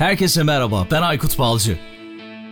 Herkese merhaba, ben Aykut Balcı.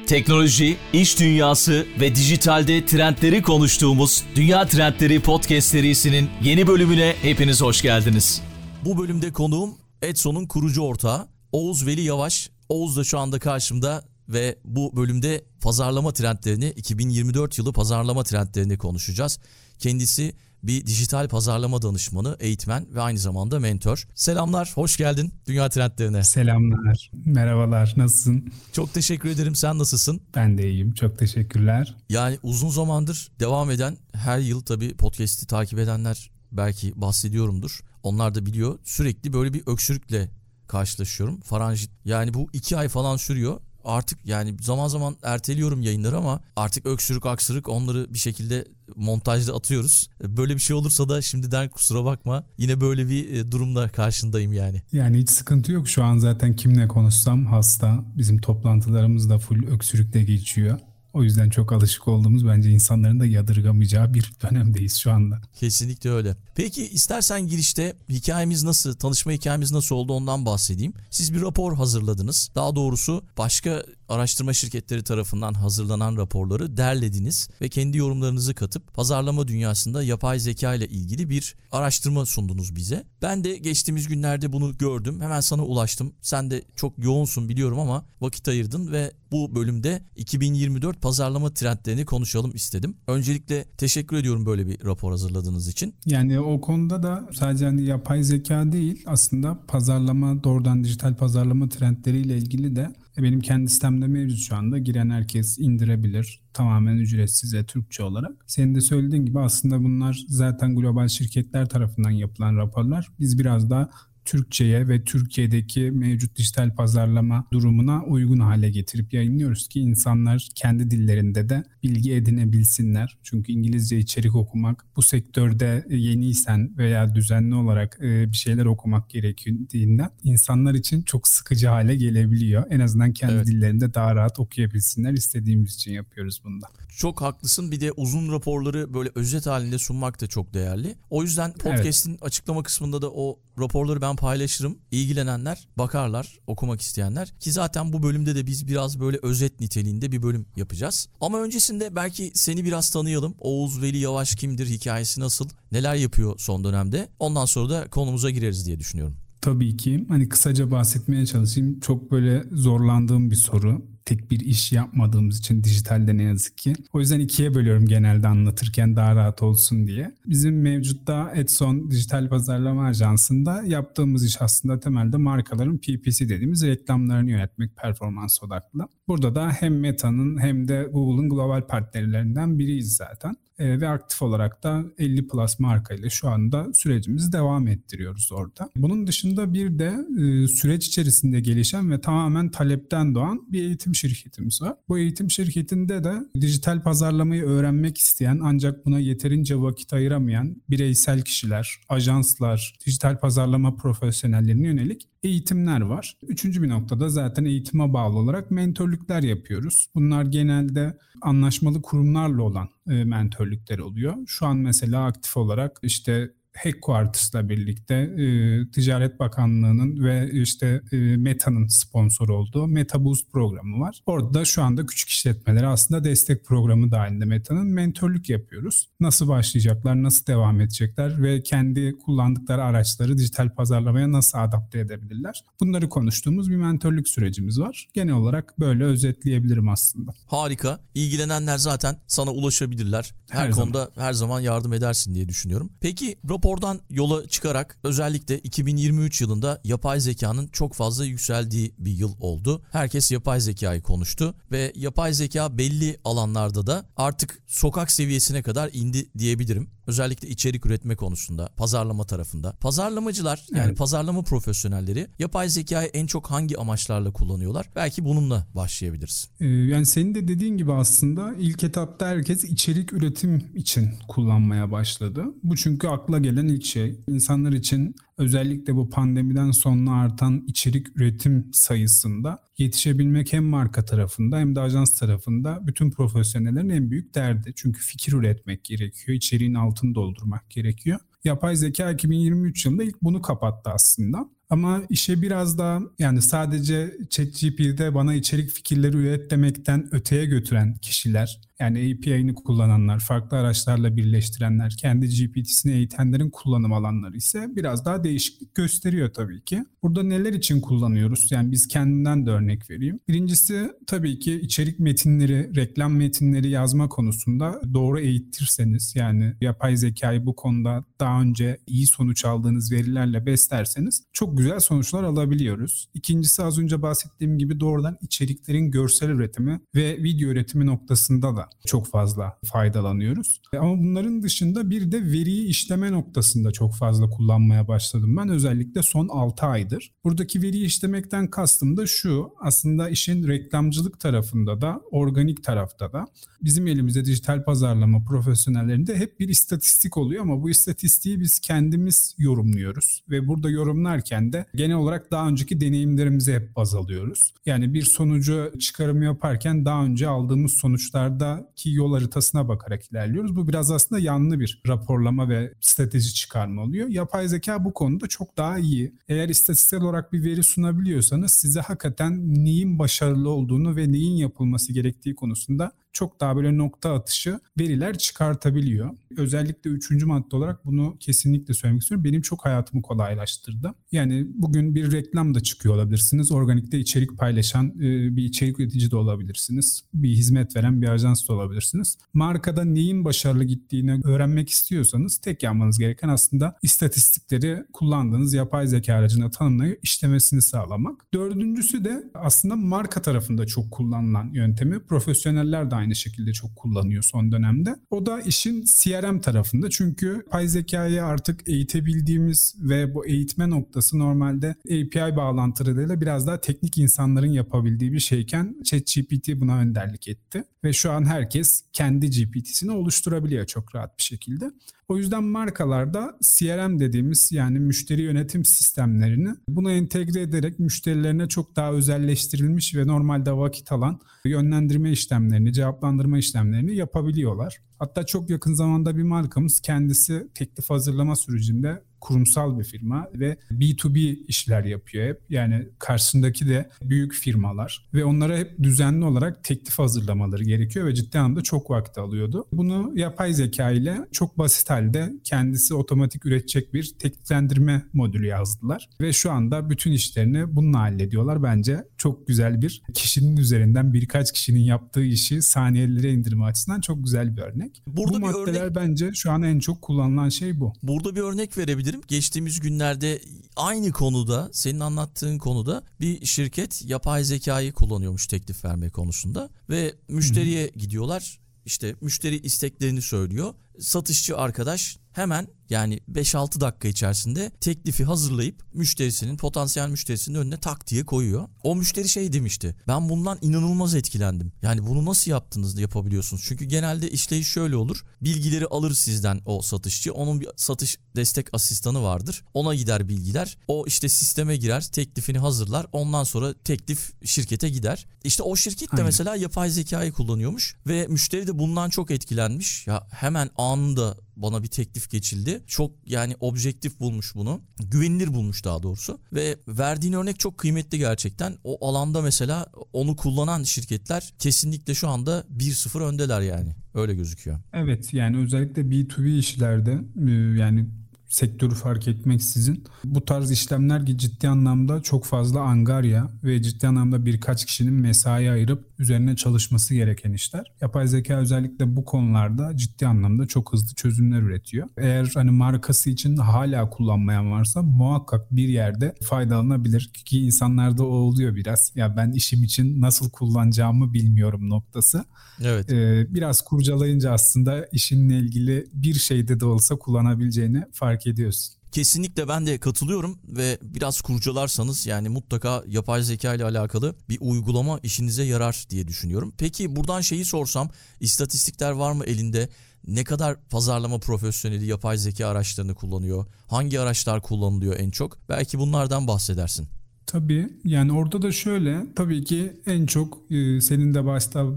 Teknoloji, iş dünyası ve dijitalde trendleri konuştuğumuz Dünya Trendleri Podcast serisinin yeni bölümüne hepiniz hoş geldiniz. Bu bölümde konuğum Edson'un kurucu ortağı Oğuz Veli Yavaş. Oğuz da şu anda karşımda ve bu bölümde pazarlama trendlerini, 2024 yılı pazarlama trendlerini konuşacağız. Kendisi bir dijital pazarlama danışmanı, eğitmen ve aynı zamanda mentor. Selamlar, hoş geldin Dünya Trendlerine. Selamlar, merhabalar, nasılsın? Çok teşekkür ederim, sen nasılsın? Ben de iyiyim, çok teşekkürler. Yani uzun zamandır devam eden, her yıl tabii podcast'i takip edenler belki bahsediyorumdur. Onlar da biliyor. Sürekli böyle bir öksürükle karşılaşıyorum. Faranjit. Yani bu iki ay falan sürüyor artık yani zaman zaman erteliyorum yayınları ama artık öksürük aksırık onları bir şekilde montajda atıyoruz. Böyle bir şey olursa da şimdiden kusura bakma. Yine böyle bir e, durumda karşındayım yani. Yani hiç sıkıntı yok. Şu an zaten kimle konuşsam hasta. Bizim toplantılarımız da full öksürükle geçiyor. O yüzden çok alışık olduğumuz bence insanların da yadırgamayacağı bir dönemdeyiz şu anda. Kesinlikle öyle. Peki istersen girişte hikayemiz nasıl, tanışma hikayemiz nasıl oldu ondan bahsedeyim. Siz bir rapor hazırladınız. Daha doğrusu başka araştırma şirketleri tarafından hazırlanan raporları derlediniz ve kendi yorumlarınızı katıp pazarlama dünyasında yapay zeka ile ilgili bir araştırma sundunuz bize. Ben de geçtiğimiz günlerde bunu gördüm. Hemen sana ulaştım. Sen de çok yoğunsun biliyorum ama vakit ayırdın ve bu bölümde 2024 pazarlama trendlerini konuşalım istedim. Öncelikle teşekkür ediyorum böyle bir rapor hazırladığınız için. Yani o konuda da sadece hani yapay zeka değil aslında pazarlama doğrudan dijital pazarlama trendleriyle ilgili de benim kendi sistemde mevcut şu anda. Giren herkes indirebilir. Tamamen ücretsiz ve Türkçe olarak. Senin de söylediğin gibi aslında bunlar zaten global şirketler tarafından yapılan raporlar. Biz biraz daha Türkçe'ye ve Türkiye'deki mevcut dijital pazarlama durumuna uygun hale getirip yayınlıyoruz ki insanlar kendi dillerinde de bilgi edinebilsinler. Çünkü İngilizce içerik okumak bu sektörde yeniysen veya düzenli olarak e, bir şeyler okumak gerektiğinden insanlar için çok sıkıcı hale gelebiliyor. En azından kendi evet. dillerinde daha rahat okuyabilsinler istediğimiz için yapıyoruz bunda. Çok haklısın. Bir de uzun raporları böyle özet halinde sunmak da çok değerli. O yüzden podcast'in evet. açıklama kısmında da o raporları ben paylaşırım. İlgilenenler bakarlar, okumak isteyenler. Ki zaten bu bölümde de biz biraz böyle özet niteliğinde bir bölüm yapacağız. Ama öncesinde belki seni biraz tanıyalım. Oğuz Veli Yavaş kimdir, hikayesi nasıl, neler yapıyor son dönemde. Ondan sonra da konumuza gireriz diye düşünüyorum. Tabii ki. Hani kısaca bahsetmeye çalışayım. Çok böyle zorlandığım bir soru tek bir iş yapmadığımız için dijitalde ne yazık ki. O yüzden ikiye bölüyorum genelde anlatırken daha rahat olsun diye. Bizim mevcutta Edson Dijital Pazarlama Ajansı'nda yaptığımız iş aslında temelde markaların PPC dediğimiz reklamlarını yönetmek performans odaklı. Burada da hem Meta'nın hem de Google'ın global partnerlerinden biriyiz zaten. E, ve aktif olarak da 50 plus marka ile şu anda sürecimizi devam ettiriyoruz orada. Bunun dışında bir de e, süreç içerisinde gelişen ve tamamen talepten doğan bir eğitim şirketimiz var. Bu eğitim şirketinde de dijital pazarlamayı öğrenmek isteyen ancak buna yeterince vakit ayıramayan bireysel kişiler, ajanslar, dijital pazarlama profesyonellerine yönelik eğitimler var. Üçüncü bir noktada zaten eğitime bağlı olarak mentörlükler yapıyoruz. Bunlar genelde anlaşmalı kurumlarla olan e, mentörlükler oluyor. Şu an mesela aktif olarak işte Headquarters'la birlikte e, Ticaret Bakanlığı'nın ve işte e, Meta'nın sponsor olduğu Meta Boost programı var. Orada da şu anda küçük işletmelere aslında destek programı dahilinde Meta'nın mentörlük yapıyoruz. Nasıl başlayacaklar, nasıl devam edecekler ve kendi kullandıkları araçları dijital pazarlamaya nasıl adapte edebilirler? Bunları konuştuğumuz bir mentörlük sürecimiz var. Genel olarak böyle özetleyebilirim aslında. Harika. İlgilenenler zaten sana ulaşabilirler. Her, her konuda zaman. her zaman yardım edersin diye düşünüyorum. Peki rapor Rapordan yola çıkarak özellikle 2023 yılında yapay zekanın çok fazla yükseldiği bir yıl oldu. Herkes yapay zekayı konuştu ve yapay zeka belli alanlarda da artık sokak seviyesine kadar indi diyebilirim. Özellikle içerik üretme konusunda, pazarlama tarafında. Pazarlamacılar yani evet. pazarlama profesyonelleri yapay zekayı en çok hangi amaçlarla kullanıyorlar? Belki bununla başlayabiliriz. Ee, yani senin de dediğin gibi aslında ilk etapta herkes içerik üretim için kullanmaya başladı. Bu çünkü akla gelen ilk şey. İnsanlar için özellikle bu pandemiden sonra artan içerik üretim sayısında yetişebilmek hem marka tarafında hem de ajans tarafında bütün profesyonellerin en büyük derdi. Çünkü fikir üretmek gerekiyor, içeriğin altını doldurmak gerekiyor. Yapay zeka 2023 yılında ilk bunu kapattı aslında. Ama işe biraz daha yani sadece ChatGPT'de bana içerik fikirleri üret demekten öteye götüren kişiler yani API'ni kullananlar, farklı araçlarla birleştirenler, kendi GPT'sini eğitenlerin kullanım alanları ise biraz daha değişiklik gösteriyor tabii ki. Burada neler için kullanıyoruz? Yani biz kendinden de örnek vereyim. Birincisi tabii ki içerik metinleri, reklam metinleri yazma konusunda doğru eğitirseniz yani yapay zekayı bu konuda daha önce iyi sonuç aldığınız verilerle beslerseniz çok güzel sonuçlar alabiliyoruz. İkincisi az önce bahsettiğim gibi doğrudan içeriklerin görsel üretimi ve video üretimi noktasında da çok fazla faydalanıyoruz. Ama bunların dışında bir de veriyi işleme noktasında çok fazla kullanmaya başladım ben özellikle son 6 aydır. Buradaki veriyi işlemekten kastım da şu aslında işin reklamcılık tarafında da organik tarafta da bizim elimizde dijital pazarlama profesyonellerinde hep bir istatistik oluyor ama bu istatistiği biz kendimiz yorumluyoruz ve burada yorumlarken de genel olarak daha önceki deneyimlerimizi hep baz alıyoruz. Yani bir sonucu çıkarım yaparken daha önce aldığımız sonuçlardaki yol haritasına bakarak ilerliyoruz. Bu biraz aslında yanlı bir raporlama ve strateji çıkarma oluyor. Yapay zeka bu konuda çok daha iyi. Eğer istatistiksel olarak bir veri sunabiliyorsanız size hakikaten neyin başarılı olduğunu ve neyin yapılması gerektiği konusunda çok daha böyle nokta atışı veriler çıkartabiliyor. Özellikle üçüncü madde olarak bunu kesinlikle söylemek istiyorum. Benim çok hayatımı kolaylaştırdı. Yani bugün bir reklam da çıkıyor olabilirsiniz. Organikte içerik paylaşan e, bir içerik üretici de olabilirsiniz. Bir hizmet veren bir ajans da olabilirsiniz. Markada neyin başarılı gittiğini öğrenmek istiyorsanız tek yapmanız gereken aslında istatistikleri kullandığınız yapay zeka aracına tanımlayıp işlemesini sağlamak. Dördüncüsü de aslında marka tarafında çok kullanılan yöntemi. Profesyoneller de aynı şekilde çok kullanıyor son dönemde. O da işin CRM tarafında çünkü yapay zekayı artık eğitebildiğimiz ve bu eğitme noktası normalde API bağlantılarıyla biraz daha teknik insanların yapabildiği bir şeyken ChatGPT buna önderlik etti. Ve şu an herkes kendi GPT'sini oluşturabiliyor çok rahat bir şekilde. O yüzden markalarda CRM dediğimiz yani müşteri yönetim sistemlerini buna entegre ederek müşterilerine çok daha özelleştirilmiş ve normalde vakit alan yönlendirme işlemlerini, cevaplandırma işlemlerini yapabiliyorlar. Hatta çok yakın zamanda bir markamız kendisi teklif hazırlama sürecinde kurumsal bir firma ve B2B işler yapıyor hep. Yani karşısındaki de büyük firmalar ve onlara hep düzenli olarak teklif hazırlamaları gerekiyor ve ciddi anlamda çok vakit alıyordu. Bunu yapay zeka ile çok basit halde kendisi otomatik üretecek bir tekliflendirme modülü yazdılar ve şu anda bütün işlerini bununla hallediyorlar. Bence çok güzel bir kişinin üzerinden birkaç kişinin yaptığı işi saniyelere indirme açısından çok güzel bir örnek. Burada bu bir maddeler örnek... bence şu an en çok kullanılan şey bu. Burada bir örnek verebilirim verebilirim. Geçtiğimiz günlerde aynı konuda senin anlattığın konuda bir şirket yapay zekayı kullanıyormuş teklif verme konusunda ve müşteriye gidiyorlar. İşte müşteri isteklerini söylüyor. Satışçı arkadaş hemen yani 5-6 dakika içerisinde teklifi hazırlayıp müşterisinin potansiyel müşterisinin önüne tak diye koyuyor. O müşteri şey demişti. Ben bundan inanılmaz etkilendim. Yani bunu nasıl yaptınız da yapabiliyorsunuz? Çünkü genelde işleyiş şöyle olur. Bilgileri alır sizden o satışçı. Onun bir satış destek asistanı vardır. Ona gider bilgiler. O işte sisteme girer, teklifini hazırlar. Ondan sonra teklif şirkete gider. İşte o şirket de Aynen. mesela yapay zekayı kullanıyormuş ve müşteri de bundan çok etkilenmiş. Ya hemen anında bana bir teklif geçildi. Çok yani objektif bulmuş bunu. Güvenilir bulmuş daha doğrusu. Ve verdiğin örnek çok kıymetli gerçekten. O alanda mesela onu kullanan şirketler kesinlikle şu anda 1-0 öndeler yani. Öyle gözüküyor. Evet yani özellikle B2B işlerde e, yani sektörü fark etmeksizin bu tarz işlemler ciddi anlamda çok fazla angarya ve ciddi anlamda birkaç kişinin mesai ayırıp üzerine çalışması gereken işler. Yapay zeka özellikle bu konularda ciddi anlamda çok hızlı çözümler üretiyor. Eğer hani markası için hala kullanmayan varsa muhakkak bir yerde faydalanabilir ki insanlarda o oluyor biraz. Ya ben işim için nasıl kullanacağımı bilmiyorum noktası. Evet. Ee, biraz kurcalayınca aslında işinle ilgili bir şeyde de olsa kullanabileceğini fark ediyorsun. Kesinlikle ben de katılıyorum ve biraz kurcalarsanız yani mutlaka yapay zeka ile alakalı bir uygulama işinize yarar diye düşünüyorum. Peki buradan şeyi sorsam istatistikler var mı elinde? Ne kadar pazarlama profesyoneli yapay zeka araçlarını kullanıyor? Hangi araçlar kullanılıyor en çok? Belki bunlardan bahsedersin. Tabii yani orada da şöyle tabii ki en çok e, senin de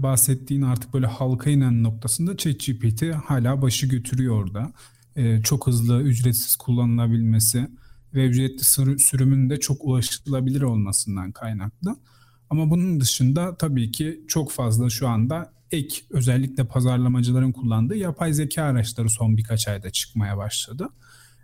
bahsettiğin artık böyle halka inen noktasında ChatGPT hala başı götürüyor orada. E, çok hızlı ücretsiz kullanılabilmesi ve ücretli sürümün de çok ulaşılabilir olmasından kaynaklı. Ama bunun dışında tabii ki çok fazla şu anda ek özellikle pazarlamacıların kullandığı yapay zeka araçları son birkaç ayda çıkmaya başladı.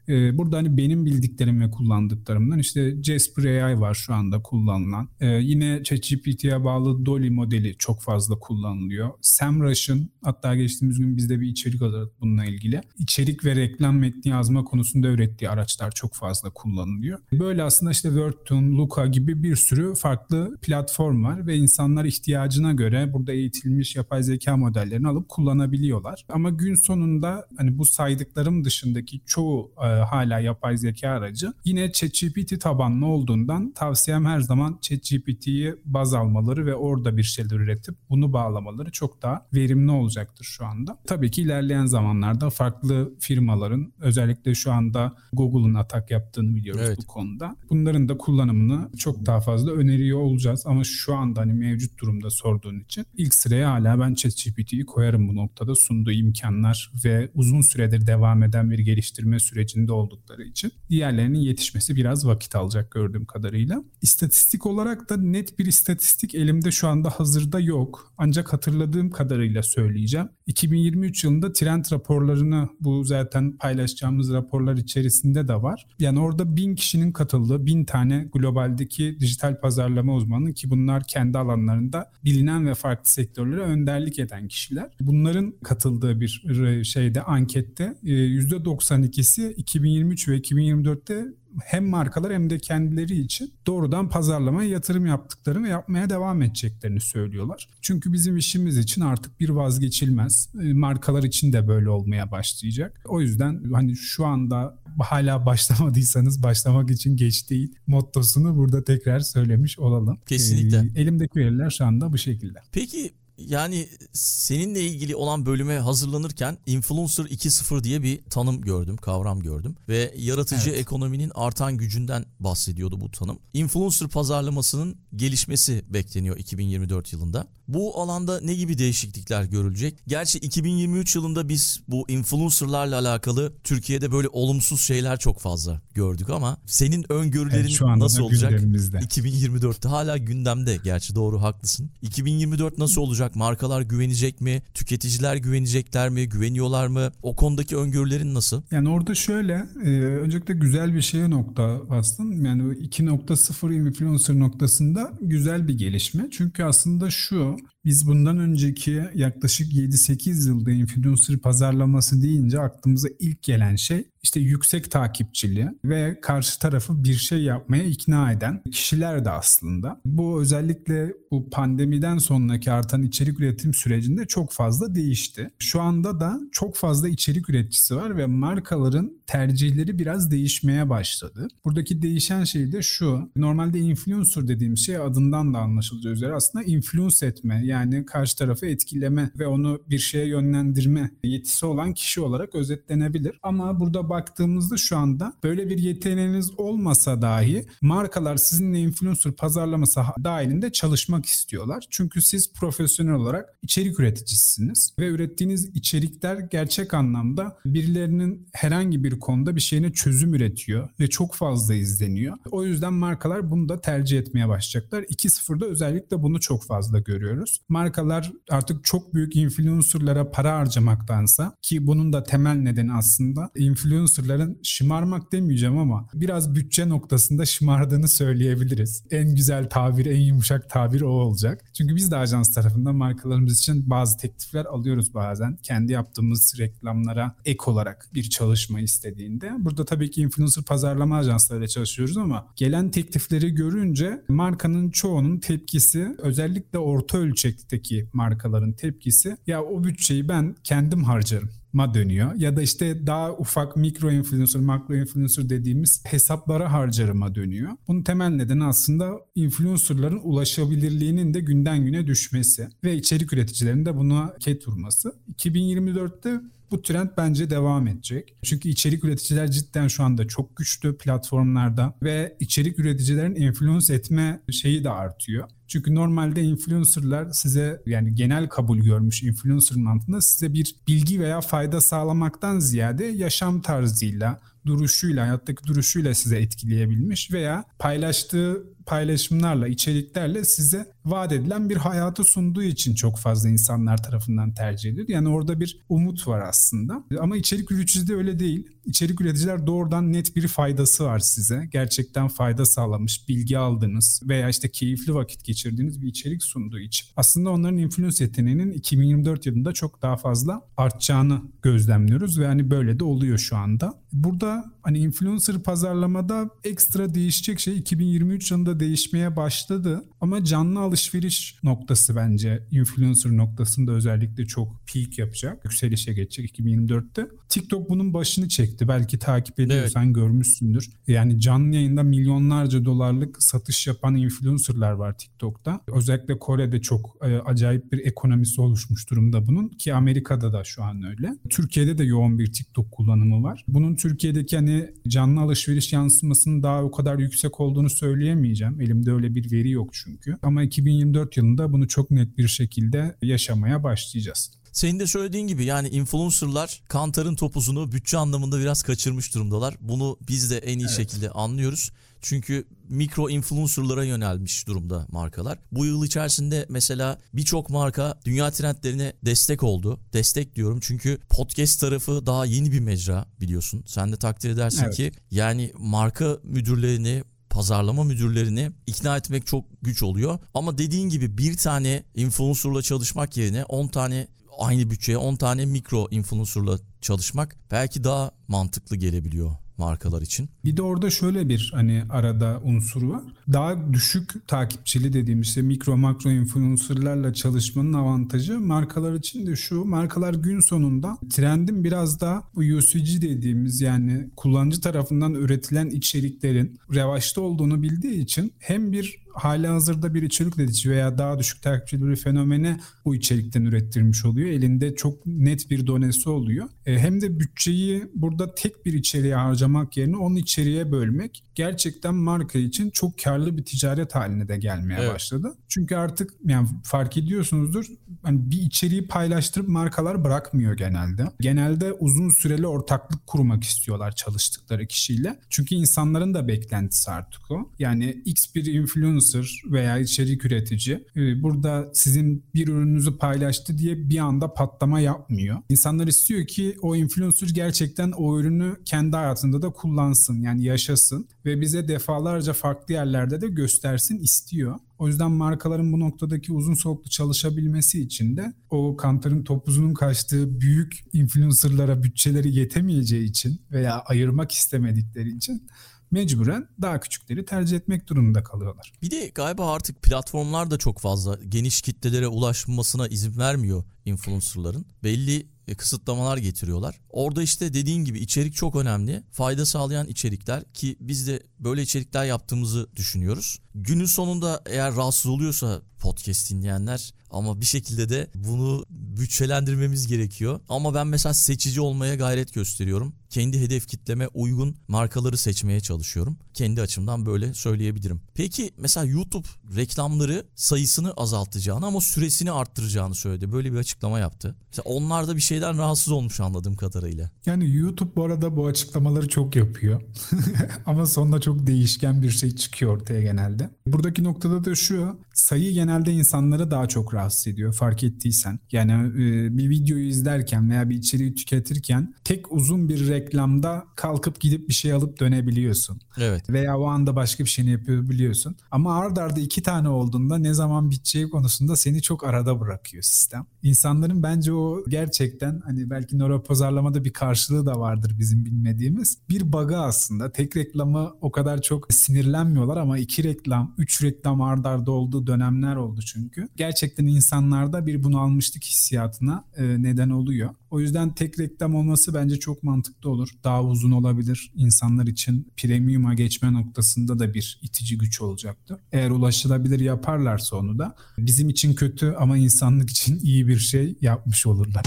Ee, burada hani benim bildiklerim ve kullandıklarımdan işte Jasper AI var şu anda kullanılan. Ee, yine ChatGPT'ye bağlı Dolly modeli çok fazla kullanılıyor. SEMrush'ın hatta geçtiğimiz gün bizde bir içerik hazırladık bununla ilgili. İçerik ve reklam metni yazma konusunda ürettiği araçlar çok fazla kullanılıyor. Böyle aslında işte Wordtune, Luca gibi bir sürü farklı platform var ve insanlar ihtiyacına göre burada eğitilmiş yapay zeka modellerini alıp kullanabiliyorlar. Ama gün sonunda hani bu saydıklarım dışındaki çoğu e, hala yapay zeka aracı. Yine ChatGPT tabanlı olduğundan tavsiyem her zaman ChatGPT'yi baz almaları ve orada bir şeyler üretip bunu bağlamaları çok daha verimli olacaktır şu anda. Tabii ki ilerleyen zamanlarda farklı firmaların özellikle şu anda Google'un atak yaptığını biliyoruz evet. bu konuda. Bunların da kullanımını çok daha fazla öneriyor olacağız ama şu anda hani mevcut durumda sorduğun için ilk sıraya hala ben ChatGPT'yi koyarım bu noktada sunduğu imkanlar ve uzun süredir devam eden bir geliştirme sürecinde içinde oldukları için diğerlerinin yetişmesi biraz vakit alacak gördüğüm kadarıyla. İstatistik olarak da net bir istatistik elimde şu anda hazırda yok. Ancak hatırladığım kadarıyla söyleyeceğim. 2023 yılında trend raporlarını bu zaten paylaşacağımız raporlar içerisinde de var. Yani orada bin kişinin katıldığı bin tane globaldeki dijital pazarlama uzmanı ki bunlar kendi alanlarında bilinen ve farklı sektörlere önderlik eden kişiler. Bunların katıldığı bir şeyde ankette %92'si e, 2023 ve 2024'te hem markalar hem de kendileri için doğrudan pazarlamaya yatırım yaptıklarını ve yapmaya devam edeceklerini söylüyorlar. Çünkü bizim işimiz için artık bir vazgeçilmez. E, markalar için de böyle olmaya başlayacak. O yüzden hani şu anda hala başlamadıysanız başlamak için geç değil mottosunu burada tekrar söylemiş olalım. Kesinlikle. Ee, elimdeki veriler şu anda bu şekilde. Peki yani seninle ilgili olan bölüme hazırlanırken Influencer 2.0 diye bir tanım gördüm, kavram gördüm ve yaratıcı evet. ekonominin artan gücünden bahsediyordu bu tanım. Influencer pazarlamasının gelişmesi bekleniyor 2024 yılında. Bu alanda ne gibi değişiklikler görülecek? Gerçi 2023 yılında biz bu influencerlarla alakalı Türkiye'de böyle olumsuz şeyler çok fazla gördük ama senin öngörülerin evet, şu nasıl olacak? 2024'te hala gündemde gerçi doğru haklısın. 2024 nasıl olacak? Markalar güvenecek mi? Tüketiciler güvenecekler mi? Güveniyorlar mı? O konudaki öngörülerin nasıl? Yani orada şöyle e, öncelikle güzel bir şeye nokta bastın. Yani 2.0 influencer noktasında güzel bir gelişme. Çünkü aslında şu biz bundan önceki yaklaşık 7-8 yılda influencer pazarlaması deyince aklımıza ilk gelen şey işte yüksek takipçili ve karşı tarafı bir şey yapmaya ikna eden kişiler de aslında. Bu özellikle bu pandemiden sonraki artan içerik üretim sürecinde çok fazla değişti. Şu anda da çok fazla içerik üreticisi var ve markaların tercihleri biraz değişmeye başladı. Buradaki değişen şey de şu. Normalde influencer dediğim şey adından da anlaşılacağı üzere aslında influence etme yani karşı tarafı etkileme ve onu bir şeye yönlendirme yetisi olan kişi olarak özetlenebilir. Ama burada baktığımızda şu anda böyle bir yeteneğiniz olmasa dahi markalar sizinle influencer pazarlaması dahilinde çalışmak istiyorlar. Çünkü siz profesyonel olarak içerik üreticisiniz ve ürettiğiniz içerikler gerçek anlamda birilerinin herhangi bir konuda bir şeyine çözüm üretiyor ve çok fazla izleniyor. O yüzden markalar bunu da tercih etmeye başlayacaklar. 2.0'da özellikle bunu çok fazla görüyoruz. Markalar artık çok büyük influencerlara para harcamaktansa ki bunun da temel nedeni aslında influencerların şımarmak demeyeceğim ama biraz bütçe noktasında şımardığını söyleyebiliriz. En güzel tabir, en yumuşak tabir o olacak. Çünkü biz de ajans tarafından markalarımız için bazı teklifler alıyoruz bazen. Kendi yaptığımız reklamlara ek olarak bir çalışma istediğinde. Burada tabii ki influencer pazarlama ajanslarıyla çalışıyoruz ama gelen teklifleri görünce markanın çoğunun tepkisi özellikle orta ölçekteki markaların tepkisi ya o bütçeyi ben kendim harcarım ma dönüyor. Ya da işte daha ufak mikro influencer, makro influencer dediğimiz hesaplara harcarıma dönüyor. Bunun temel nedeni aslında influencerların ulaşabilirliğinin de günden güne düşmesi ve içerik üreticilerinin de buna ket vurması. 2024'te bu trend bence devam edecek. Çünkü içerik üreticiler cidden şu anda çok güçlü platformlarda ve içerik üreticilerin influence etme şeyi de artıyor. Çünkü normalde influencerlar size yani genel kabul görmüş influencer mantığında size bir bilgi veya fayda sağlamaktan ziyade yaşam tarzıyla, duruşuyla, hayattaki duruşuyla size etkileyebilmiş veya paylaştığı paylaşımlarla, içeriklerle size vaat edilen bir hayatı sunduğu için çok fazla insanlar tarafından tercih edilir. Yani orada bir umut var aslında. Ama içerik üreticide öyle değil. İçerik üreticiler doğrudan net bir faydası var size. Gerçekten fayda sağlamış, bilgi aldığınız veya işte keyifli vakit geçirdiğiniz bir içerik sunduğu için. Aslında onların influence yeteneğinin 2024 yılında çok daha fazla artacağını gözlemliyoruz ve hani böyle de oluyor şu anda. Burada hani influencer pazarlamada ekstra değişecek şey 2023 yılında değişmeye başladı. Ama canlı alışveriş noktası bence influencer noktasında özellikle çok peak yapacak. Yükselişe geçecek 2024'te. TikTok bunun başını çekti. Belki takip ediyorsan evet. görmüşsündür. Yani canlı yayında milyonlarca dolarlık satış yapan influencerlar var TikTok'ta. Özellikle Kore'de çok e, acayip bir ekonomisi oluşmuş durumda bunun ki Amerika'da da şu an öyle. Türkiye'de de yoğun bir TikTok kullanımı var. Bunun Türkiye'deki hani canlı alışveriş yansımasının daha o kadar yüksek olduğunu söyleyemeyeceğim. Elimde öyle bir veri yok çünkü. Ama 2024 yılında bunu çok net bir şekilde yaşamaya başlayacağız. Senin de söylediğin gibi yani influencerlar Kantar'ın topuzunu bütçe anlamında biraz kaçırmış durumdalar. Bunu biz de en iyi evet. şekilde anlıyoruz. Çünkü mikro influencerlara yönelmiş durumda markalar. Bu yıl içerisinde mesela birçok marka dünya trendlerine destek oldu. Destek diyorum çünkü podcast tarafı daha yeni bir mecra biliyorsun. Sen de takdir edersin evet. ki yani marka müdürlerini pazarlama müdürlerini ikna etmek çok güç oluyor. Ama dediğin gibi bir tane influencerla çalışmak yerine 10 tane aynı bütçeye 10 tane mikro influencerla çalışmak belki daha mantıklı gelebiliyor markalar için. Bir de orada şöyle bir hani arada unsur var. Daha düşük takipçili dediğim işte mikro makro influencerlarla çalışmanın avantajı markalar için de şu. Markalar gün sonunda trendin biraz daha UCG dediğimiz yani kullanıcı tarafından üretilen içeriklerin revaçta olduğunu bildiği için hem bir hali hazırda bir içerik üretici veya daha düşük takipçili bir fenomene bu içerikten ürettirmiş oluyor. Elinde çok net bir donesi oluyor. E, hem de bütçeyi burada tek bir içeriğe harcamak yerine onun içeriğe bölmek gerçekten marka için çok karlı bir ticaret haline de gelmeye evet. başladı. Çünkü artık yani fark ediyorsunuzdur hani bir içeriği paylaştırıp markalar bırakmıyor genelde. Genelde uzun süreli ortaklık kurmak istiyorlar çalıştıkları kişiyle. Çünkü insanların da beklentisi artık o. Yani X bir influencer veya içerik üretici e, burada sizin bir ürününüzü paylaştı diye bir anda patlama yapmıyor. İnsanlar istiyor ki o influencer gerçekten o ürünü kendi hayatında da kullansın yani yaşasın ve bize defalarca farklı yerlerde de göstersin istiyor. O yüzden markaların bu noktadaki uzun soluklu çalışabilmesi için de o Kantar'ın topuzunun kaçtığı büyük influencerlara bütçeleri yetemeyeceği için veya ayırmak istemedikleri için mecburen daha küçükleri tercih etmek durumunda kalıyorlar. Bir de galiba artık platformlar da çok fazla geniş kitlelere ulaşmasına izin vermiyor influencerların. Belli e, kısıtlamalar getiriyorlar. Orada işte dediğin gibi içerik çok önemli. Fayda sağlayan içerikler ki biz de böyle içerikler yaptığımızı düşünüyoruz. Günün sonunda eğer rahatsız oluyorsa podcast dinleyenler ama bir şekilde de bunu bütçelendirmemiz gerekiyor. Ama ben mesela seçici olmaya gayret gösteriyorum. Kendi hedef kitleme uygun markaları seçmeye çalışıyorum. Kendi açımdan böyle söyleyebilirim. Peki mesela YouTube reklamları sayısını azaltacağını ama süresini arttıracağını söyledi. Böyle bir açıklama yaptı. Mesela onlar da bir şeyden rahatsız olmuş anladığım kadarıyla. Yani YouTube bu arada bu açıklamaları çok yapıyor. ama sonunda çok değişken bir şey çıkıyor ortaya genelde. Buradaki noktada da şu sayı genelde insanları daha çok rahatsız ediyor fark ettiysen. Yani e, bir videoyu izlerken veya bir içeriği tüketirken tek uzun bir reklamda kalkıp gidip bir şey alıp dönebiliyorsun. Evet. Veya o anda başka bir şeyini yapabiliyorsun. Ama ard arda iki tane olduğunda ne zaman biteceği konusunda seni çok arada bırakıyor sistem. İnsanların bence o gerçekten hani belki nöropazarlamada bir karşılığı da vardır bizim bilmediğimiz. Bir bug'ı aslında. Tek reklamı o kadar çok sinirlenmiyorlar ama iki reklam, üç reklam ard arda olduğu dönemler oldu çünkü. Gerçekten insanlarda bir bunalmışlık hissiyatına e, neden oluyor. O yüzden tek reklam olması bence çok mantıklı olur. Daha uzun olabilir. İnsanlar için premium'a geçme noktasında da bir itici güç olacaktır. Eğer ulaşılabilir yaparlarsa onu da bizim için kötü ama insanlık için iyi bir şey yapmış olurlar.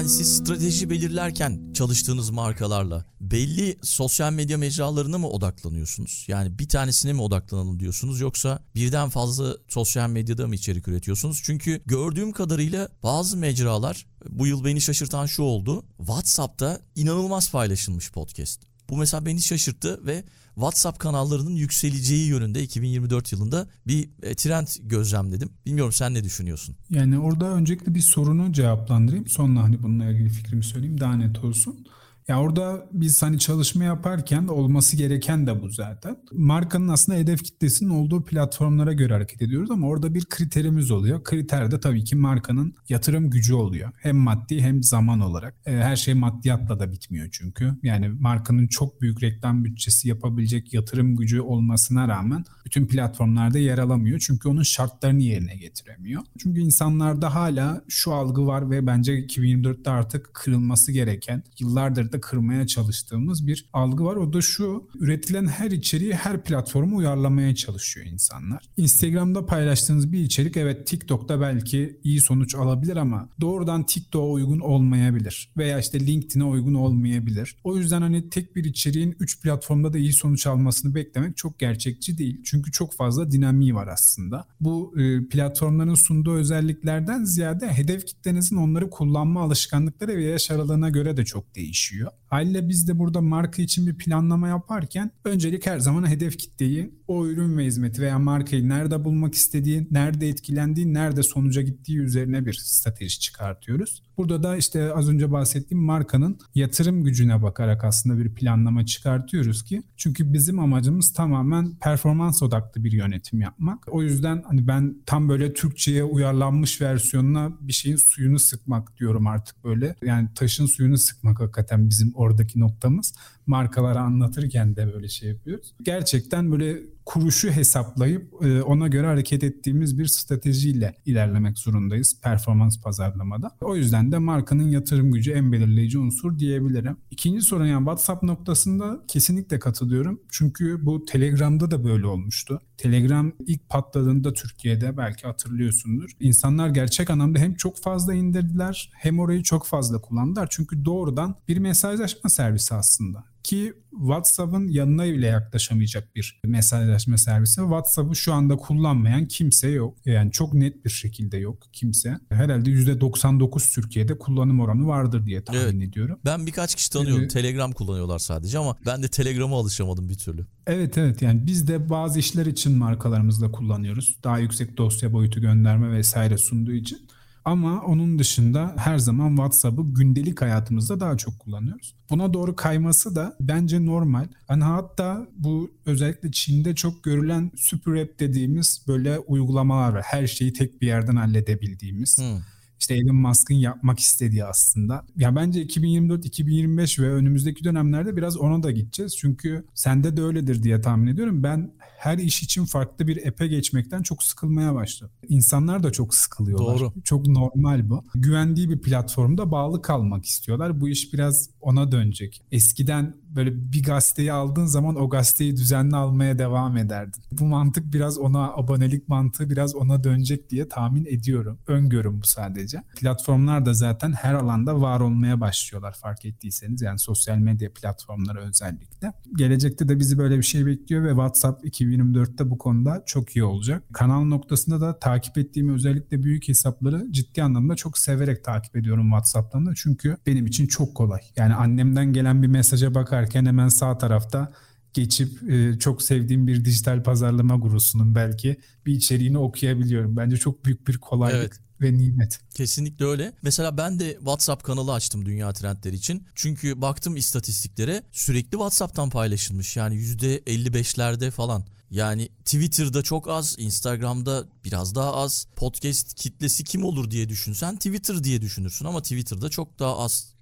Yani siz strateji belirlerken çalıştığınız markalarla belli sosyal medya mecralarına mı odaklanıyorsunuz? Yani bir tanesine mi odaklanalım diyorsunuz yoksa birden fazla sosyal medyada mı içerik üretiyorsunuz? Çünkü gördüğüm kadarıyla bazı mecralar bu yıl beni şaşırtan şu oldu. WhatsApp'ta inanılmaz paylaşılmış podcast. Bu mesela beni şaşırttı ve WhatsApp kanallarının yükseleceği yönünde 2024 yılında bir e, trend gözlemledim. Bilmiyorum sen ne düşünüyorsun? Yani orada öncelikle bir sorunu cevaplandırayım. Sonra hani bununla ilgili fikrimi söyleyeyim daha net olsun. Ya orada biz hani çalışma yaparken olması gereken de bu zaten. Markanın aslında hedef kitlesinin olduğu platformlara göre hareket ediyoruz ama orada bir kriterimiz oluyor. Kriter de tabii ki markanın yatırım gücü oluyor. Hem maddi hem zaman olarak. E, her şey maddiyatla da bitmiyor çünkü. Yani markanın çok büyük reklam bütçesi yapabilecek yatırım gücü olmasına rağmen bütün platformlarda yer alamıyor. Çünkü onun şartlarını yerine getiremiyor. Çünkü insanlarda hala şu algı var ve bence 2024'te artık kırılması gereken, yıllardır da kırmaya çalıştığımız bir algı var. O da şu, üretilen her içeriği her platforma uyarlamaya çalışıyor insanlar. Instagram'da paylaştığınız bir içerik evet TikTok'ta belki iyi sonuç alabilir ama doğrudan TikTok'a uygun olmayabilir. Veya işte LinkedIn'e uygun olmayabilir. O yüzden hani tek bir içeriğin 3 platformda da iyi sonuç almasını beklemek çok gerçekçi değil. Çünkü çok fazla dinamiği var aslında. Bu e, platformların sunduğu özelliklerden ziyade hedef kitlenizin onları kullanma alışkanlıkları ve yaş aralığına göre de çok değişiyor. Haliyle biz de burada marka için bir planlama yaparken öncelik her zaman hedef kitleyi, o ürün ve hizmeti veya markayı nerede bulmak istediği, nerede etkilendiği, nerede sonuca gittiği üzerine bir strateji çıkartıyoruz. Burada da işte az önce bahsettiğim markanın yatırım gücüne bakarak aslında bir planlama çıkartıyoruz ki çünkü bizim amacımız tamamen performans odaklı bir yönetim yapmak. O yüzden hani ben tam böyle Türkçe'ye uyarlanmış versiyonuna bir şeyin suyunu sıkmak diyorum artık böyle. Yani taşın suyunu sıkmak hakikaten bizim oradaki noktamız. Markaları anlatırken de böyle şey yapıyoruz. Gerçekten böyle kuruşu hesaplayıp e, ona göre hareket ettiğimiz bir stratejiyle ilerlemek zorundayız performans pazarlamada. O yüzden de markanın yatırım gücü en belirleyici unsur diyebilirim. İkinci sorun yani WhatsApp noktasında kesinlikle katılıyorum. Çünkü bu Telegram'da da böyle olmuştu. Telegram ilk patladığında Türkiye'de belki hatırlıyorsundur. İnsanlar gerçek anlamda hem çok fazla indirdiler hem orayı çok fazla kullandılar. Çünkü doğrudan bir mesajlaşma servisi aslında ki WhatsApp'ın yanına bile yaklaşamayacak bir mesajlaşma servisi. WhatsApp'ı şu anda kullanmayan kimse yok. Yani çok net bir şekilde yok kimse. Herhalde %99 Türkiye'de kullanım oranı vardır diye tahmin evet. ediyorum. Ben birkaç kişi tanıyorum. Ee, Telegram kullanıyorlar sadece ama ben de Telegram'a alışamadım bir türlü. Evet evet yani biz de bazı işler için markalarımızda kullanıyoruz. Daha yüksek dosya boyutu gönderme vesaire sunduğu için. Ama onun dışında her zaman WhatsApp'ı gündelik hayatımızda daha çok kullanıyoruz. Buna doğru kayması da bence normal. Hani hatta bu özellikle Çin'de çok görülen super app dediğimiz böyle uygulamalar var. Her şeyi tek bir yerden halledebildiğimiz. Hmm işte Elon Musk'ın yapmak istediği aslında. Ya bence 2024, 2025 ve önümüzdeki dönemlerde biraz ona da gideceğiz. Çünkü sende de öyledir diye tahmin ediyorum. Ben her iş için farklı bir app'e geçmekten çok sıkılmaya başladım. İnsanlar da çok sıkılıyorlar. Doğru. Çok normal bu. Güvendiği bir platformda bağlı kalmak istiyorlar. Bu iş biraz ona dönecek. Eskiden böyle bir gazeteyi aldığın zaman o gazeteyi düzenli almaya devam ederdin. Bu mantık biraz ona abonelik mantığı biraz ona dönecek diye tahmin ediyorum. Öngörüm bu sadece. Platformlar da zaten her alanda var olmaya başlıyorlar fark ettiyseniz. Yani sosyal medya platformları özellikle. Gelecekte de bizi böyle bir şey bekliyor ve WhatsApp 2024'te bu konuda çok iyi olacak. Kanal noktasında da takip ettiğim özellikle büyük hesapları ciddi anlamda çok severek takip ediyorum WhatsApp'tan da. Çünkü benim için çok kolay. Yani annemden gelen bir mesaja bakar bakarken hemen sağ tarafta geçip e, çok sevdiğim bir dijital pazarlama gurusunun belki bir içeriğini okuyabiliyorum. Bence çok büyük bir kolaylık. Evet ve nimet. Kesinlikle öyle. Mesela ben de WhatsApp kanalı açtım Dünya Trendleri için. Çünkü baktım istatistiklere sürekli WhatsApp'tan paylaşılmış. Yani %55'lerde falan. Yani Twitter'da çok az, Instagram'da biraz daha az. Podcast kitlesi kim olur diye düşünsen Twitter diye düşünürsün ama Twitter'da çok daha az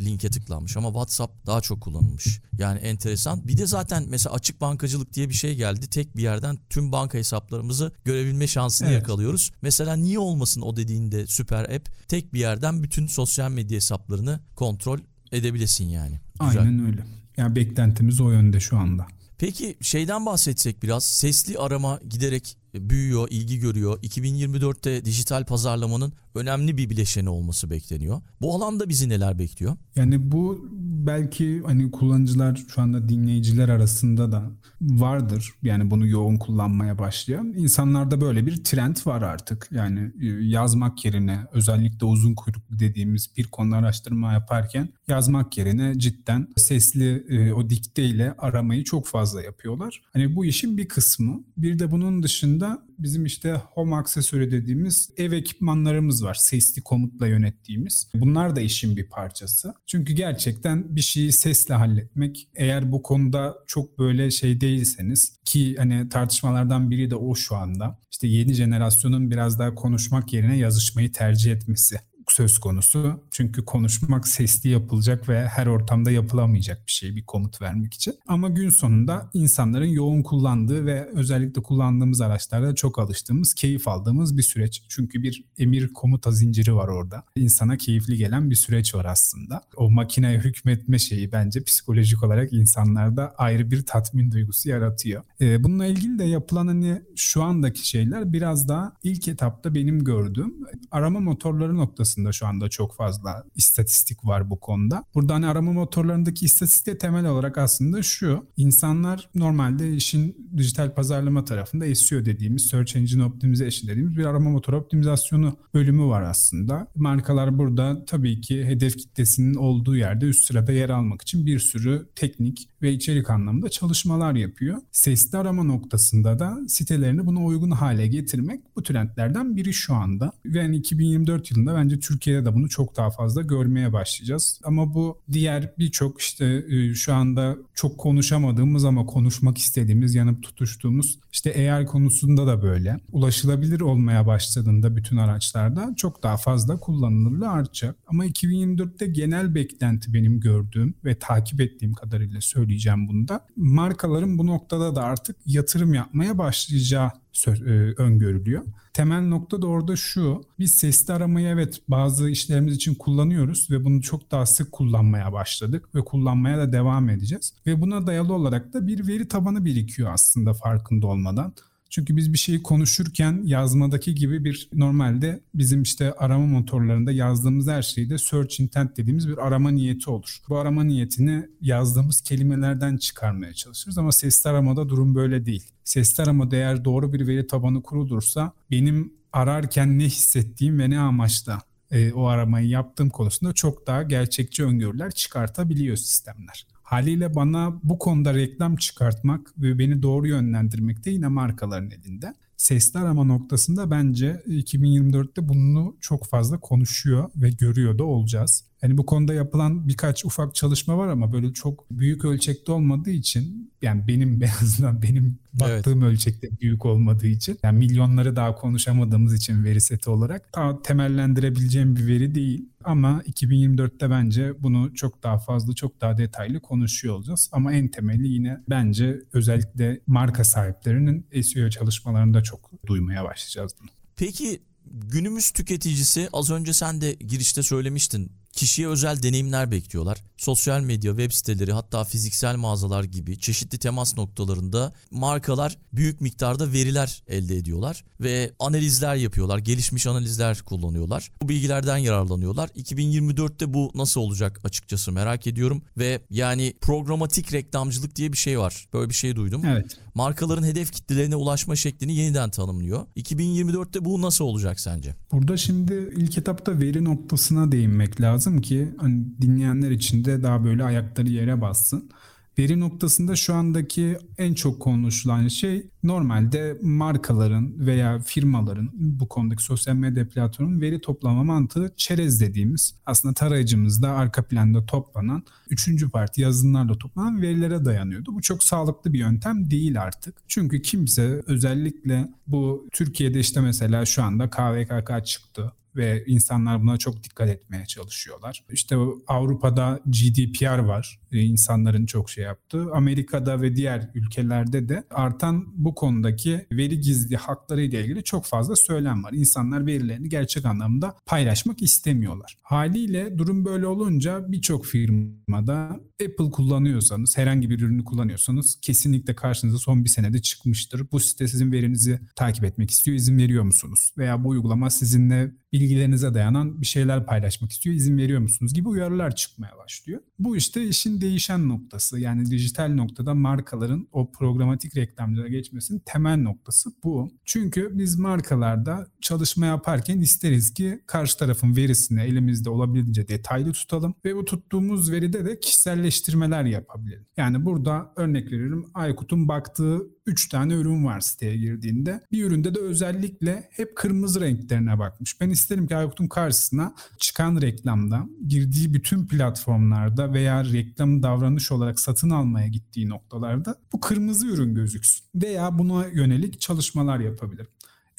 linke tıklanmış ama WhatsApp daha çok kullanılmış. Yani enteresan. Bir de zaten mesela açık bankacılık diye bir şey geldi. Tek bir yerden tüm banka hesaplarımızı görebilme şansını evet. yakalıyoruz. Mesela niye olmasın o dediğinde süper app tek bir yerden bütün sosyal medya hesaplarını kontrol edebilesin yani. Güzel. Aynen öyle. Yani beklentimiz o yönde şu anda. Peki şeyden bahsetsek biraz sesli arama giderek büyüyor, ilgi görüyor. 2024'te dijital pazarlamanın önemli bir bileşeni olması bekleniyor. Bu alanda bizi neler bekliyor? Yani bu belki hani kullanıcılar şu anda dinleyiciler arasında da vardır. Yani bunu yoğun kullanmaya başlayan. İnsanlarda böyle bir trend var artık. Yani e, yazmak yerine özellikle uzun kuyruklu dediğimiz bir konu araştırma yaparken yazmak yerine cidden sesli e, o dikteyle aramayı çok fazla yapıyorlar. Hani bu işin bir kısmı. Bir de bunun dışında bizim işte home aksesuarı dediğimiz ev ekipmanlarımız var. Sesli komutla yönettiğimiz. Bunlar da işin bir parçası. Çünkü gerçekten bir şeyi sesle halletmek eğer bu konuda çok böyle şey değilseniz ki hani tartışmalardan biri de o şu anda. İşte yeni jenerasyonun biraz daha konuşmak yerine yazışmayı tercih etmesi söz konusu. Çünkü konuşmak sesli yapılacak ve her ortamda yapılamayacak bir şey bir komut vermek için. Ama gün sonunda insanların yoğun kullandığı ve özellikle kullandığımız araçlarda çok alıştığımız, keyif aldığımız bir süreç. Çünkü bir emir komuta zinciri var orada. İnsana keyifli gelen bir süreç var aslında. O makineye hükmetme şeyi bence psikolojik olarak insanlarda ayrı bir tatmin duygusu yaratıyor. Ee, bununla ilgili de yapılan hani şu andaki şeyler biraz daha ilk etapta benim gördüğüm arama motorları noktasında aslında şu anda çok fazla istatistik var bu konuda. Burada hani arama motorlarındaki istatistik temel olarak aslında şu. İnsanlar normalde işin dijital pazarlama tarafında SEO dediğimiz Search Engine Optimization dediğimiz bir arama motor optimizasyonu bölümü var aslında. Markalar burada tabii ki hedef kitlesinin olduğu yerde üst sırada yer almak için bir sürü teknik ve içerik anlamında çalışmalar yapıyor. Sesli arama noktasında da sitelerini buna uygun hale getirmek bu trendlerden biri şu anda. Ve yani 2024 yılında bence Türkiye'de de bunu çok daha fazla görmeye başlayacağız. Ama bu diğer birçok işte e, şu anda çok konuşamadığımız ama konuşmak istediğimiz, yanıp tutuştuğumuz işte AI konusunda da böyle. Ulaşılabilir olmaya başladığında bütün araçlarda çok daha fazla kullanılırlığı artacak. Ama 2024'te genel beklenti benim gördüğüm ve takip ettiğim kadarıyla söyleyeceğim bunda. Markaların bu noktada da artık yatırım yapmaya başlayacağı e, öngörülüyor. Temel nokta da orada şu. Biz sesli aramayı evet bazı işlerimiz için kullanıyoruz ve bunu çok daha sık kullanmaya başladık ve kullanmaya da devam edeceğiz. Ve buna dayalı olarak da bir veri tabanı birikiyor aslında farkında olmadan. Çünkü biz bir şeyi konuşurken yazmadaki gibi bir normalde bizim işte arama motorlarında yazdığımız her şeyde search intent dediğimiz bir arama niyeti olur. Bu arama niyetini yazdığımız kelimelerden çıkarmaya çalışırız ama sesli aramada durum böyle değil. Sesli aramada eğer doğru bir veri tabanı kurulursa benim ararken ne hissettiğim ve ne amaçla e, o aramayı yaptığım konusunda çok daha gerçekçi öngörüler çıkartabiliyor sistemler. Haliyle bana bu konuda reklam çıkartmak ve beni doğru yönlendirmek de yine markaların elinde. Sesli arama noktasında bence 2024'te bunu çok fazla konuşuyor ve görüyor da olacağız. Yani bu konuda yapılan birkaç ufak çalışma var ama böyle çok büyük ölçekte olmadığı için yani benim en azından benim baktığım evet. ölçekte büyük olmadığı için yani milyonları daha konuşamadığımız için veri seti olarak daha temellendirebileceğim bir veri değil. Ama 2024'te bence bunu çok daha fazla, çok daha detaylı konuşuyor olacağız. Ama en temeli yine bence özellikle marka sahiplerinin SEO çalışmalarında çok duymaya başlayacağız bunu. Peki günümüz tüketicisi az önce sen de girişte söylemiştin kişiye özel deneyimler bekliyorlar. Sosyal medya, web siteleri hatta fiziksel mağazalar gibi çeşitli temas noktalarında markalar büyük miktarda veriler elde ediyorlar ve analizler yapıyorlar. Gelişmiş analizler kullanıyorlar. Bu bilgilerden yararlanıyorlar. 2024'te bu nasıl olacak açıkçası merak ediyorum ve yani programatik reklamcılık diye bir şey var. Böyle bir şey duydum. Evet. Markaların hedef kitlelerine ulaşma şeklini yeniden tanımlıyor. 2024'te bu nasıl olacak sence? Burada şimdi ilk etapta veri noktasına değinmek lazım ki hani dinleyenler için de daha böyle ayakları yere bassın. Veri noktasında şu andaki en çok konuşulan şey normalde markaların veya firmaların bu konudaki sosyal medya platformunun veri toplama mantığı çerez dediğimiz aslında tarayıcımızda arka planda toplanan üçüncü parti yazılımlarla toplanan verilere dayanıyordu. Bu çok sağlıklı bir yöntem değil artık. Çünkü kimse özellikle bu Türkiye'de işte mesela şu anda KVKK çıktı ve insanlar buna çok dikkat etmeye çalışıyorlar. İşte Avrupa'da GDPR var. E, insanların çok şey yaptığı. Amerika'da ve diğer ülkelerde de artan bu konudaki veri gizli hakları ile ilgili çok fazla söylem var. İnsanlar verilerini gerçek anlamda paylaşmak istemiyorlar. Haliyle durum böyle olunca birçok firmada Apple kullanıyorsanız, herhangi bir ürünü kullanıyorsanız kesinlikle karşınıza son bir senede çıkmıştır. Bu site sizin verinizi takip etmek istiyor, izin veriyor musunuz? Veya bu uygulama sizinle bilgilerinize dayanan bir şeyler paylaşmak istiyor, izin veriyor musunuz gibi uyarılar çıkmaya başlıyor. Bu işte işin değişen noktası. Yani dijital noktada markaların o programatik reklamlara geçmesinin temel noktası bu. Çünkü biz markalarda çalışma yaparken isteriz ki karşı tarafın verisini elimizde olabildiğince detaylı tutalım ve bu tuttuğumuz veride de kişiselleştirmeler yapabilelim. Yani burada örnek veriyorum Aykut'un baktığı 3 tane ürün var siteye girdiğinde. Bir üründe de özellikle hep kırmızı renklerine bakmış. Ben isterim ki Aykut'un karşısına çıkan reklamda girdiği bütün platformlarda veya reklam davranış olarak satın almaya gittiği noktalarda bu kırmızı ürün gözüksün. Veya buna yönelik çalışmalar yapabilir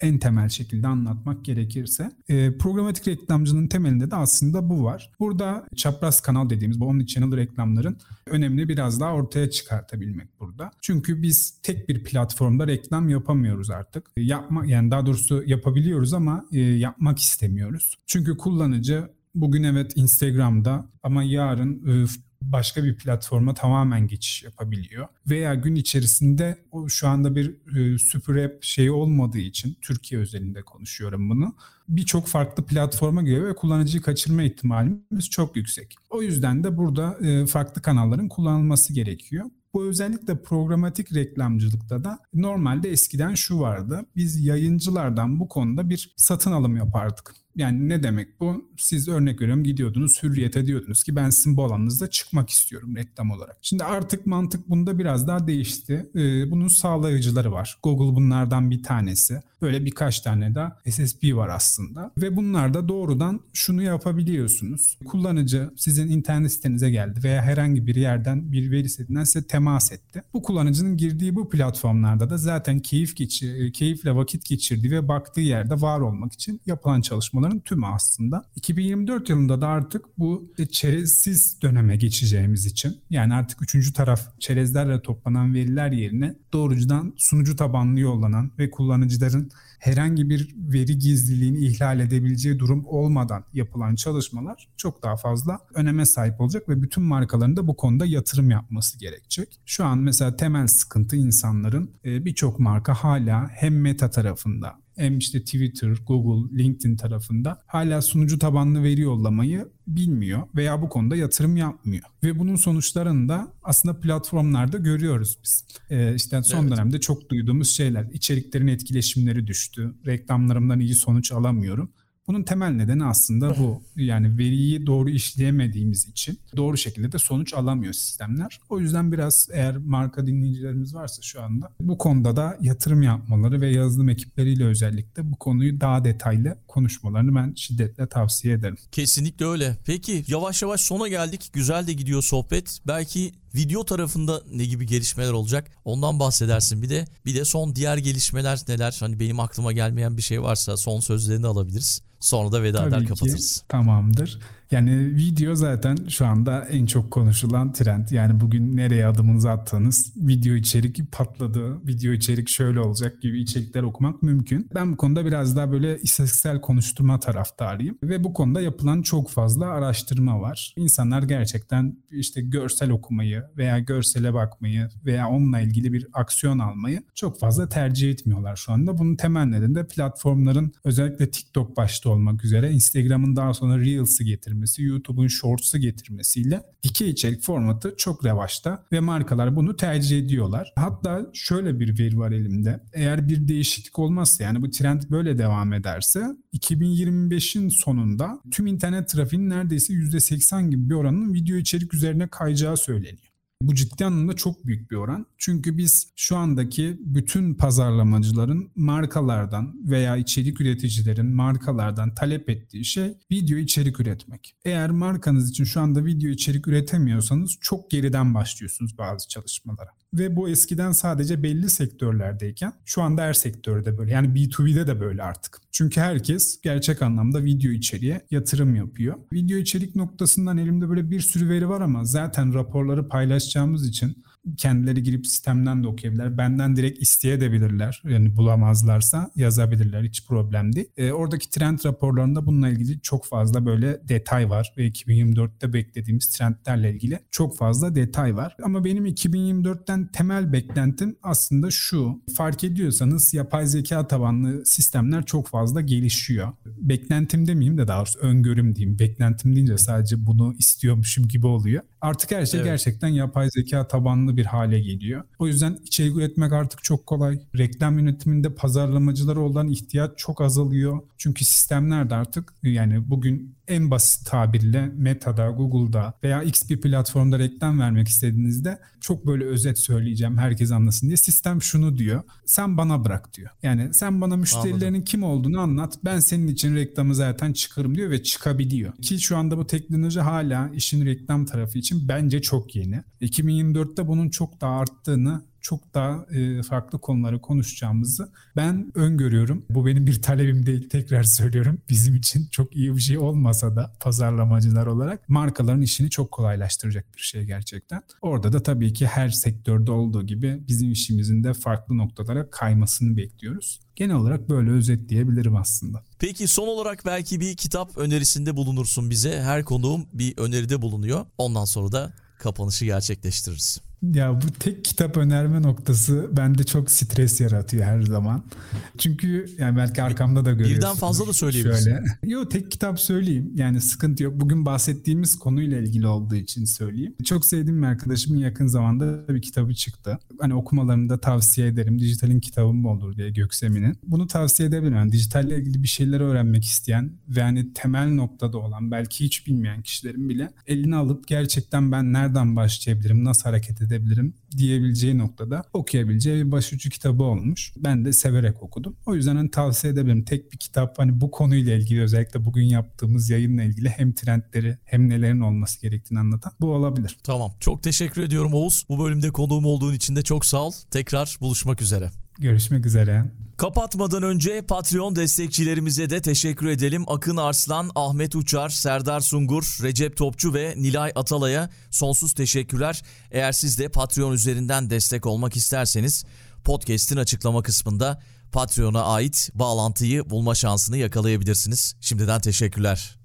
en temel şekilde anlatmak gerekirse. E, programatik reklamcının temelinde de aslında bu var. Burada çapraz kanal dediğimiz bu omnichannel reklamların önemini biraz daha ortaya çıkartabilmek burada. Çünkü biz tek bir platformda reklam yapamıyoruz artık. Yapma yani daha doğrusu yapabiliyoruz ama e, yapmak istemiyoruz. Çünkü kullanıcı bugün evet Instagram'da ama yarın e, başka bir platforma tamamen geçiş yapabiliyor. Veya gün içerisinde o şu anda bir e, super app şeyi olmadığı için Türkiye özelinde konuşuyorum bunu. Birçok farklı platforma giriyor ve kullanıcıyı kaçırma ihtimalimiz çok yüksek. O yüzden de burada e, farklı kanalların kullanılması gerekiyor. Bu özellikle programatik reklamcılıkta da normalde eskiden şu vardı. Biz yayıncılardan bu konuda bir satın alım yapardık. Yani ne demek bu? Siz örnek veriyorum gidiyordunuz hürriyete diyordunuz ki ben sizin bu alanınızda çıkmak istiyorum reklam olarak. Şimdi artık mantık bunda biraz daha değişti. Ee, bunun sağlayıcıları var. Google bunlardan bir tanesi. Böyle birkaç tane daha SSP var aslında. Ve bunlarda doğrudan şunu yapabiliyorsunuz. Kullanıcı sizin internet sitenize geldi veya herhangi bir yerden bir veri setinden size temas etti. Bu kullanıcının girdiği bu platformlarda da zaten keyif geçir, keyifle vakit geçirdiği ve baktığı yerde var olmak için yapılan çalışmaların tümü aslında. 2024 yılında da artık bu çerezsiz döneme geçeceğimiz için yani artık üçüncü taraf çerezlerle toplanan veriler yerine doğrucudan sunucu tabanlı yollanan ve kullanıcıların herhangi bir veri gizliliğini ihlal edebileceği durum olmadan yapılan çalışmalar çok daha fazla öneme sahip olacak ve bütün markaların da bu konuda yatırım yapması gerekecek. Şu an mesela temel sıkıntı insanların e, birçok marka hala hem meta tarafında hem işte Twitter, Google, LinkedIn tarafında hala sunucu tabanlı veri yollamayı bilmiyor veya bu konuda yatırım yapmıyor. Ve bunun sonuçlarını da aslında platformlarda görüyoruz biz. Ee, işte son evet. dönemde çok duyduğumuz şeyler. içeriklerin etkileşimleri düştü. Reklamlarımdan iyi sonuç alamıyorum. Bunun temel nedeni aslında bu. Yani veriyi doğru işleyemediğimiz için doğru şekilde de sonuç alamıyor sistemler. O yüzden biraz eğer marka dinleyicilerimiz varsa şu anda bu konuda da yatırım yapmaları ve yazılım ekipleriyle özellikle bu konuyu daha detaylı konuşmalarını ben şiddetle tavsiye ederim. Kesinlikle öyle. Peki yavaş yavaş sona geldik. Güzel de gidiyor sohbet. Belki video tarafında ne gibi gelişmeler olacak? Ondan bahsedersin. Bir de bir de son diğer gelişmeler neler? Hani benim aklıma gelmeyen bir şey varsa son sözlerini alabiliriz. Sonra da veda Tabii eder ki, kapatırız. Tamamdır. Yani video zaten şu anda en çok konuşulan trend. Yani bugün nereye adımınızı attığınız video içerik patladı, video içerik şöyle olacak gibi içerikler okumak mümkün. Ben bu konuda biraz daha böyle istatistiksel konuşturma taraftarıyım. Ve bu konuda yapılan çok fazla araştırma var. İnsanlar gerçekten işte görsel okumayı veya görsele bakmayı veya onunla ilgili bir aksiyon almayı çok fazla tercih etmiyorlar şu anda. Bunun temel nedeni de platformların özellikle TikTok başta olmak üzere Instagram'ın daha sonra Reels'ı getirmesi getirmesi, YouTube'un Shorts'ı getirmesiyle dikey içerik formatı çok revaçta ve markalar bunu tercih ediyorlar. Hatta şöyle bir veri var elimde. Eğer bir değişiklik olmazsa yani bu trend böyle devam ederse 2025'in sonunda tüm internet trafiğinin neredeyse %80 gibi bir oranın video içerik üzerine kayacağı söyleniyor. Bu ciddi anlamda çok büyük bir oran. Çünkü biz şu andaki bütün pazarlamacıların markalardan veya içerik üreticilerin markalardan talep ettiği şey video içerik üretmek. Eğer markanız için şu anda video içerik üretemiyorsanız çok geriden başlıyorsunuz bazı çalışmalara ve bu eskiden sadece belli sektörlerdeyken şu anda her sektörde böyle. Yani B2B'de de böyle artık. Çünkü herkes gerçek anlamda video içeriğe yatırım yapıyor. Video içerik noktasından elimde böyle bir sürü veri var ama zaten raporları paylaşacağımız için kendileri girip sistemden de okuyabilirler. Benden direkt isteyebilirler. Yani bulamazlarsa yazabilirler. Hiç problem değil. E, oradaki trend raporlarında bununla ilgili çok fazla böyle detay var ve 2024'te beklediğimiz trendlerle ilgili çok fazla detay var. Ama benim 2024'ten temel beklentim aslında şu. Fark ediyorsanız yapay zeka tabanlı sistemler çok fazla gelişiyor. Beklentim demeyeyim de daha doğrusu öngörüm diyeyim. Beklentim deyince sadece bunu istiyormuşum gibi oluyor. Artık her şey Evet. gerçekten yapay zeka tabanlı bir hale geliyor. O yüzden içerik üretmek artık çok kolay. Reklam yönetiminde pazarlamacılara olan ihtiyaç çok azalıyor. Çünkü sistemler de artık yani bugün en basit tabirle Meta'da, Google'da veya X bir platformda reklam vermek istediğinizde çok böyle özet söyleyeceğim herkes anlasın diye sistem şunu diyor. Sen bana bırak diyor. Yani sen bana müşterilerinin kim olduğunu anlat. Ben senin için reklamı zaten çıkarım diyor ve çıkabiliyor. Ki şu anda bu teknoloji hala işin reklam tarafı için bence çok yeni. 2024'te bunun çok daha arttığını çok daha e, farklı konuları konuşacağımızı ben öngörüyorum. Bu benim bir talebim değil tekrar söylüyorum. Bizim için çok iyi bir şey olmasa da pazarlamacılar olarak markaların işini çok kolaylaştıracak bir şey gerçekten. Orada da tabii ki her sektörde olduğu gibi bizim işimizin de farklı noktalara kaymasını bekliyoruz. Genel olarak böyle özetleyebilirim aslında. Peki son olarak belki bir kitap önerisinde bulunursun bize. Her konuğum bir öneride bulunuyor. Ondan sonra da kapanışı gerçekleştiririz. Ya bu tek kitap önerme noktası bende çok stres yaratıyor her zaman. Çünkü yani belki arkamda da görüyorsunuz. Birden fazla da söyleyebilirsin. Şöyle. Yo tek kitap söyleyeyim. Yani sıkıntı yok. Bugün bahsettiğimiz konuyla ilgili olduğu için söyleyeyim. Çok sevdiğim bir arkadaşımın yakın zamanda bir kitabı çıktı. Hani okumalarını da tavsiye ederim. Dijitalin kitabı mı olur diye Göksemin'in. Bunu tavsiye edebilirim. Yani dijitalle ilgili bir şeyler öğrenmek isteyen ve hani temel noktada olan belki hiç bilmeyen kişilerin bile elini alıp gerçekten ben nereden başlayabilirim, nasıl hareket edebilirim diyebileceği noktada okuyabileceği bir başucu kitabı olmuş. Ben de severek okudum. O yüzden hani tavsiye edebilirim. Tek bir kitap hani bu konuyla ilgili özellikle bugün yaptığımız yayınla ilgili hem trendleri hem nelerin olması gerektiğini anlatan bu olabilir. Tamam. Çok teşekkür ediyorum Oğuz. Bu bölümde konuğum olduğun için de çok sağ ol. Tekrar buluşmak üzere. Görüşmek üzere. Kapatmadan önce Patreon destekçilerimize de teşekkür edelim. Akın Arslan, Ahmet Uçar, Serdar Sungur, Recep Topçu ve Nilay Atalay'a sonsuz teşekkürler. Eğer siz de Patreon üzerinden destek olmak isterseniz podcast'in açıklama kısmında Patreon'a ait bağlantıyı bulma şansını yakalayabilirsiniz. Şimdiden teşekkürler.